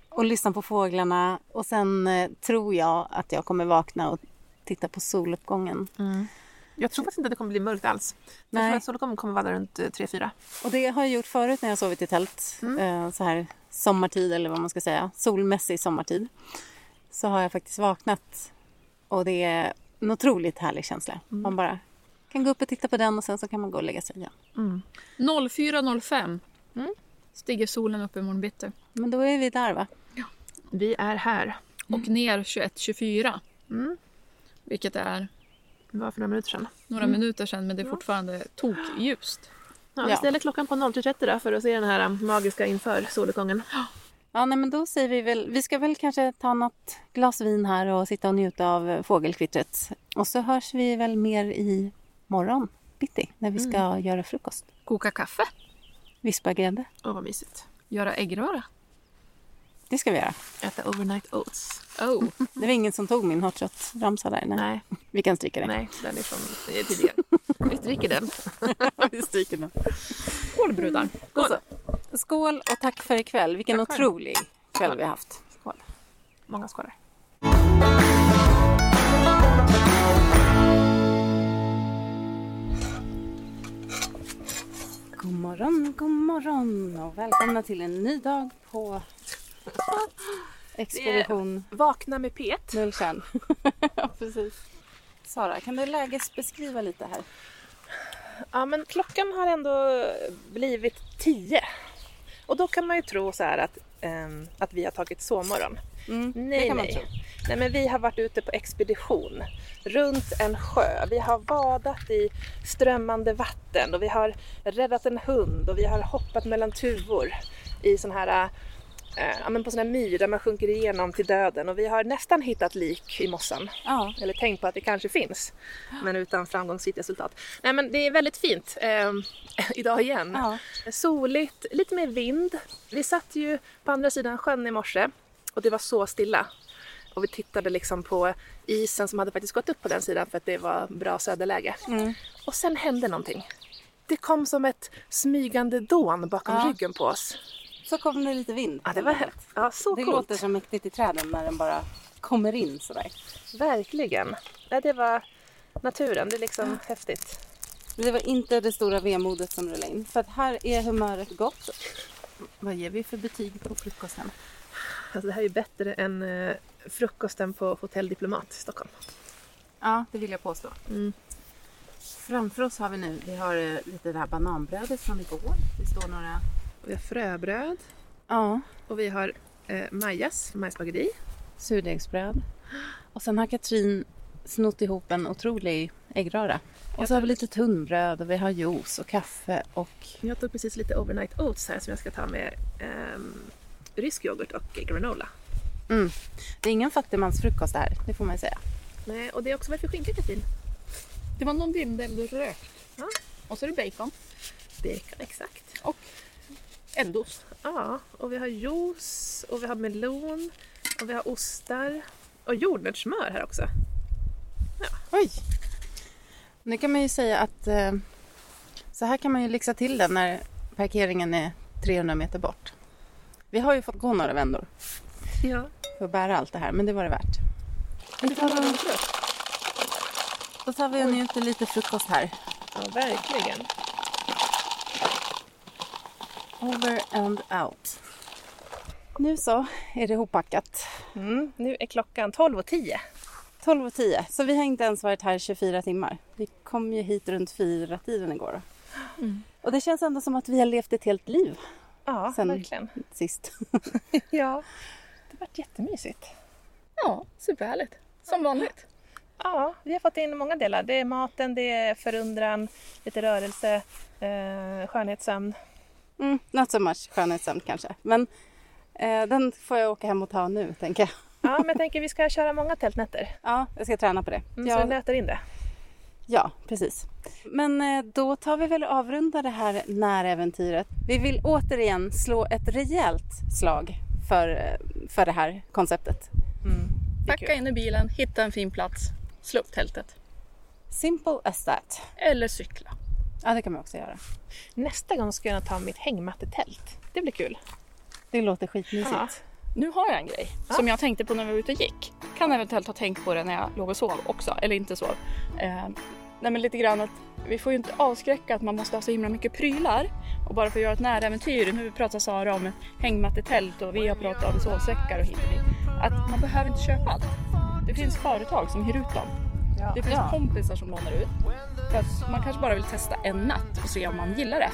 och lyssna på fåglarna. Och sen eh, tror jag att jag kommer vakna och titta på soluppgången.
Jag tror faktiskt inte att det kommer bli mörkt alls. Jag
Nej.
tror att soluppgången kommer vara där runt eh, 3-4.
Och det har jag gjort förut när jag sovit i tält. Eh, så här sommartid eller vad man ska säga. Solmässig sommartid. Så har jag faktiskt vaknat. Och det är en otroligt härlig känsla. Man bara kan gå upp och titta på den och sen så kan man gå och lägga sig igen.
04.05
Mm.
stiger solen upp i morgon bitti.
Men då är vi där va?
Vi är här.
Och ner 21.24.
Mm.
Vilket är
Det var för några minuter sedan.
några minuter sedan men det är fortfarande tokljust.
Ja, vi
Ja.
ställer klockan på 03.30 då för att se den här um, magiska inför soluppgången.
Ja, nej, men då säger vi väl, vi ska väl kanske ta något glas vin här och sitta och njuta av fågelkvittret. Och så hörs vi väl mer i morgon bitti när vi ska göra frukost.
Koka kaffe.
Vispa grädde.
Åh, vad mysigt.
Göra äggröra.
Det ska vi göra.
Äta overnight oats.
Oh.
Det var ingen som tog min hot shot-ramsa där. Nej.
Nej,
Vi kan stryka det.
nej, den är från tidigare. Vi stryker den.
vi stryker den.
Skål brudar.
Då så. Skål och tack för ikväll. Vilken
Tack
otrolig kväll vi har haft.
Skål. Många skålar.
God morgon, god morgon och välkomna till en ny dag på Expedition
Vakna med Pet.
Nulltjärn. ja, precis. Sara, kan du lägesbeskriva lite här?
Ja, men klockan har ändå blivit tio. Och då kan man ju tro så här att, ehm, att vi har tagit sovmorgon.
Mm,
Nej,
det kan man
nej. nej, men vi har varit ute på expedition runt en sjö. Vi har badat i strömmande vatten och vi har räddat en hund och vi har hoppat mellan tuvor i sån här ja, men på sån här myr där man sjunker igenom till döden och vi har nästan hittat lik i mossan.
Ja,
Eller tänkt på att det kanske finns, men utan framgångsrikt resultat. Nej men det är väldigt fint eh, idag igen.
ja.
Soligt, lite mer vind. Vi satt ju på andra sidan sjön i morse och det var så stilla. Och vi tittade liksom på isen som hade faktiskt gått upp på den sidan för att det var bra söderläge.
Mm.
Och sen hände någonting. Det kom som ett smygande dån bakom
Ja.
ryggen på oss.
Så kom det lite vind.
Ja, det var ja, så
Det
coolt.
låter så mäktigt i träden när den bara kommer in sådär.
Verkligen. Ja, det var naturen. Det är liksom häftigt.
Det var inte det stora vemodet som rullade in. För att här är humöret gott. Vad ger vi för betyg på frukosten?
Alltså, det här är ju bättre än eh, frukosten på Hotell Diplomat i Stockholm.
Ja, det vill jag påstå.
Mm.
Framför oss har vi nu, vi har eh, lite det här bananbrödet från igår. Det står några...
Vi har fröbröd
Ja,
och vi har eh, Majas majsbageri.
surdegsbröd. Och sen har Katrin snott ihop en otrolig äggröra. Och så har vi lite tunnbröd och vi har juice och kaffe och...
Jag tog precis lite overnight oats här som jag ska ta med ehm, rysk yoghurt och granola.
Mm. Det är ingen fattigmansfrukost det här, det får man ju säga.
Nej, och det är också vad är det för skinka Katrin?
Det var någon vindel du rökt.
Ja.
Och så är det bacon.
Bacon, exakt.
Och eldost.
Ja, och vi har juice och vi har melon och vi har ostar och jordnötssmör här också.
Oj! Nu kan man ju säga att eh, så här kan man ju lyxa till den när parkeringen är 300 meter bort. Vi har ju fått gå några vändor
Ja.
för att bära allt det här, men det var det värt. Då tar vi, då tar vi och njuter lite frukost här.
ja, verkligen.
Over and out. Nu så är det hoppackat.
Mm, nu är klockan 12.10.
12.10, så vi har inte ens varit här 24 timmar. Vi kom ju hit runt fyra tiden igår. Och det känns ändå som att vi har levt ett helt liv
Ja,
Sen-
verkligen.
sist.
Ja, det har varit jättemysigt.
Ja, superhärligt. Som vanligt.
Ja, vi har fått in många delar. Det är maten, det är förundran, lite rörelse, eh, skönhetssömn.
Mm, not so much skönhetssömn kanske. Men eh, den får jag åka hem och ta nu tänker jag.
Ja, men jag tänker vi ska köra många tältnätter.
Ja, jag ska träna på det.
Mm, Så vi
Jag,
nöter in det.
Ja, precis. Men eh, då tar vi väl och avrundar det här näräventyret. Vi vill återigen slå ett rejält slag för, eh, för det här konceptet.
Det är
Packa in i bilen, hitta en fin plats, slå upp tältet.
Simple as that.
Eller cykla.
Ja, det kan man också göra.
Nästa gång ska jag ta mitt hängmattetält. Det blir kul.
Det låter skitmysigt.
Ja.
Nu har jag en grej som jag tänkte på när vi var ute och gick. Kan eventuellt ha tänkt på det när jag låg och sov också, eller inte sov. Eh, nej men lite grann att vi får ju inte avskräcka att man måste ha så himla mycket prylar. Och bara för att göra ett näräventyr, nu pratar Sara om hängmattetält och vi har pratat om sovsäckar och hit och dit. Att man behöver inte köpa allt. Det finns företag som hyr ut dem. Det finns
Ja.
kompisar som lånar ut. För att man kanske bara vill testa en natt och se om man gillar det.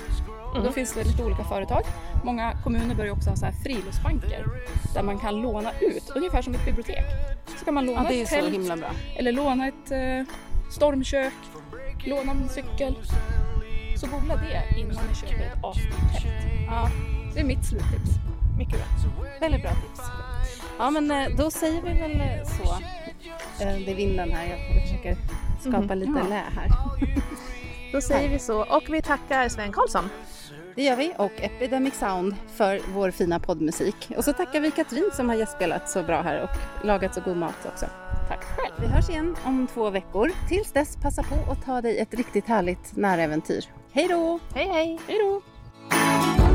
Och då finns det lite olika företag. Många kommuner börjar också ha så här friluftsbanker där man kan låna ut, ungefär som ett bibliotek. Så kan man låna
Ja,
ett tält eller låna ett eh, stormkök, låna en cykel. Så googla det innan ni köper ett tält.
Ja,
Det är mitt sluttips.
Mycket bra.
väldigt bra tips. Ja, men eh, då säger vi väl eh, så. Eh, Det är vinden här, jag försöker skapa lite lä här.
Då säger vi så. Och vi tackar Sven Karlsson.
Det gör vi och Epidemic Sound för vår fina poddmusik. Och så tackar vi Katrin som har gästspelat så bra här och lagat så god mat också.
Tack själv.
Vi hörs igen om två veckor. Tills dess, passa på att ta dig ett riktigt härligt näräventyr. Hej då!
Hej hej!
Hej då!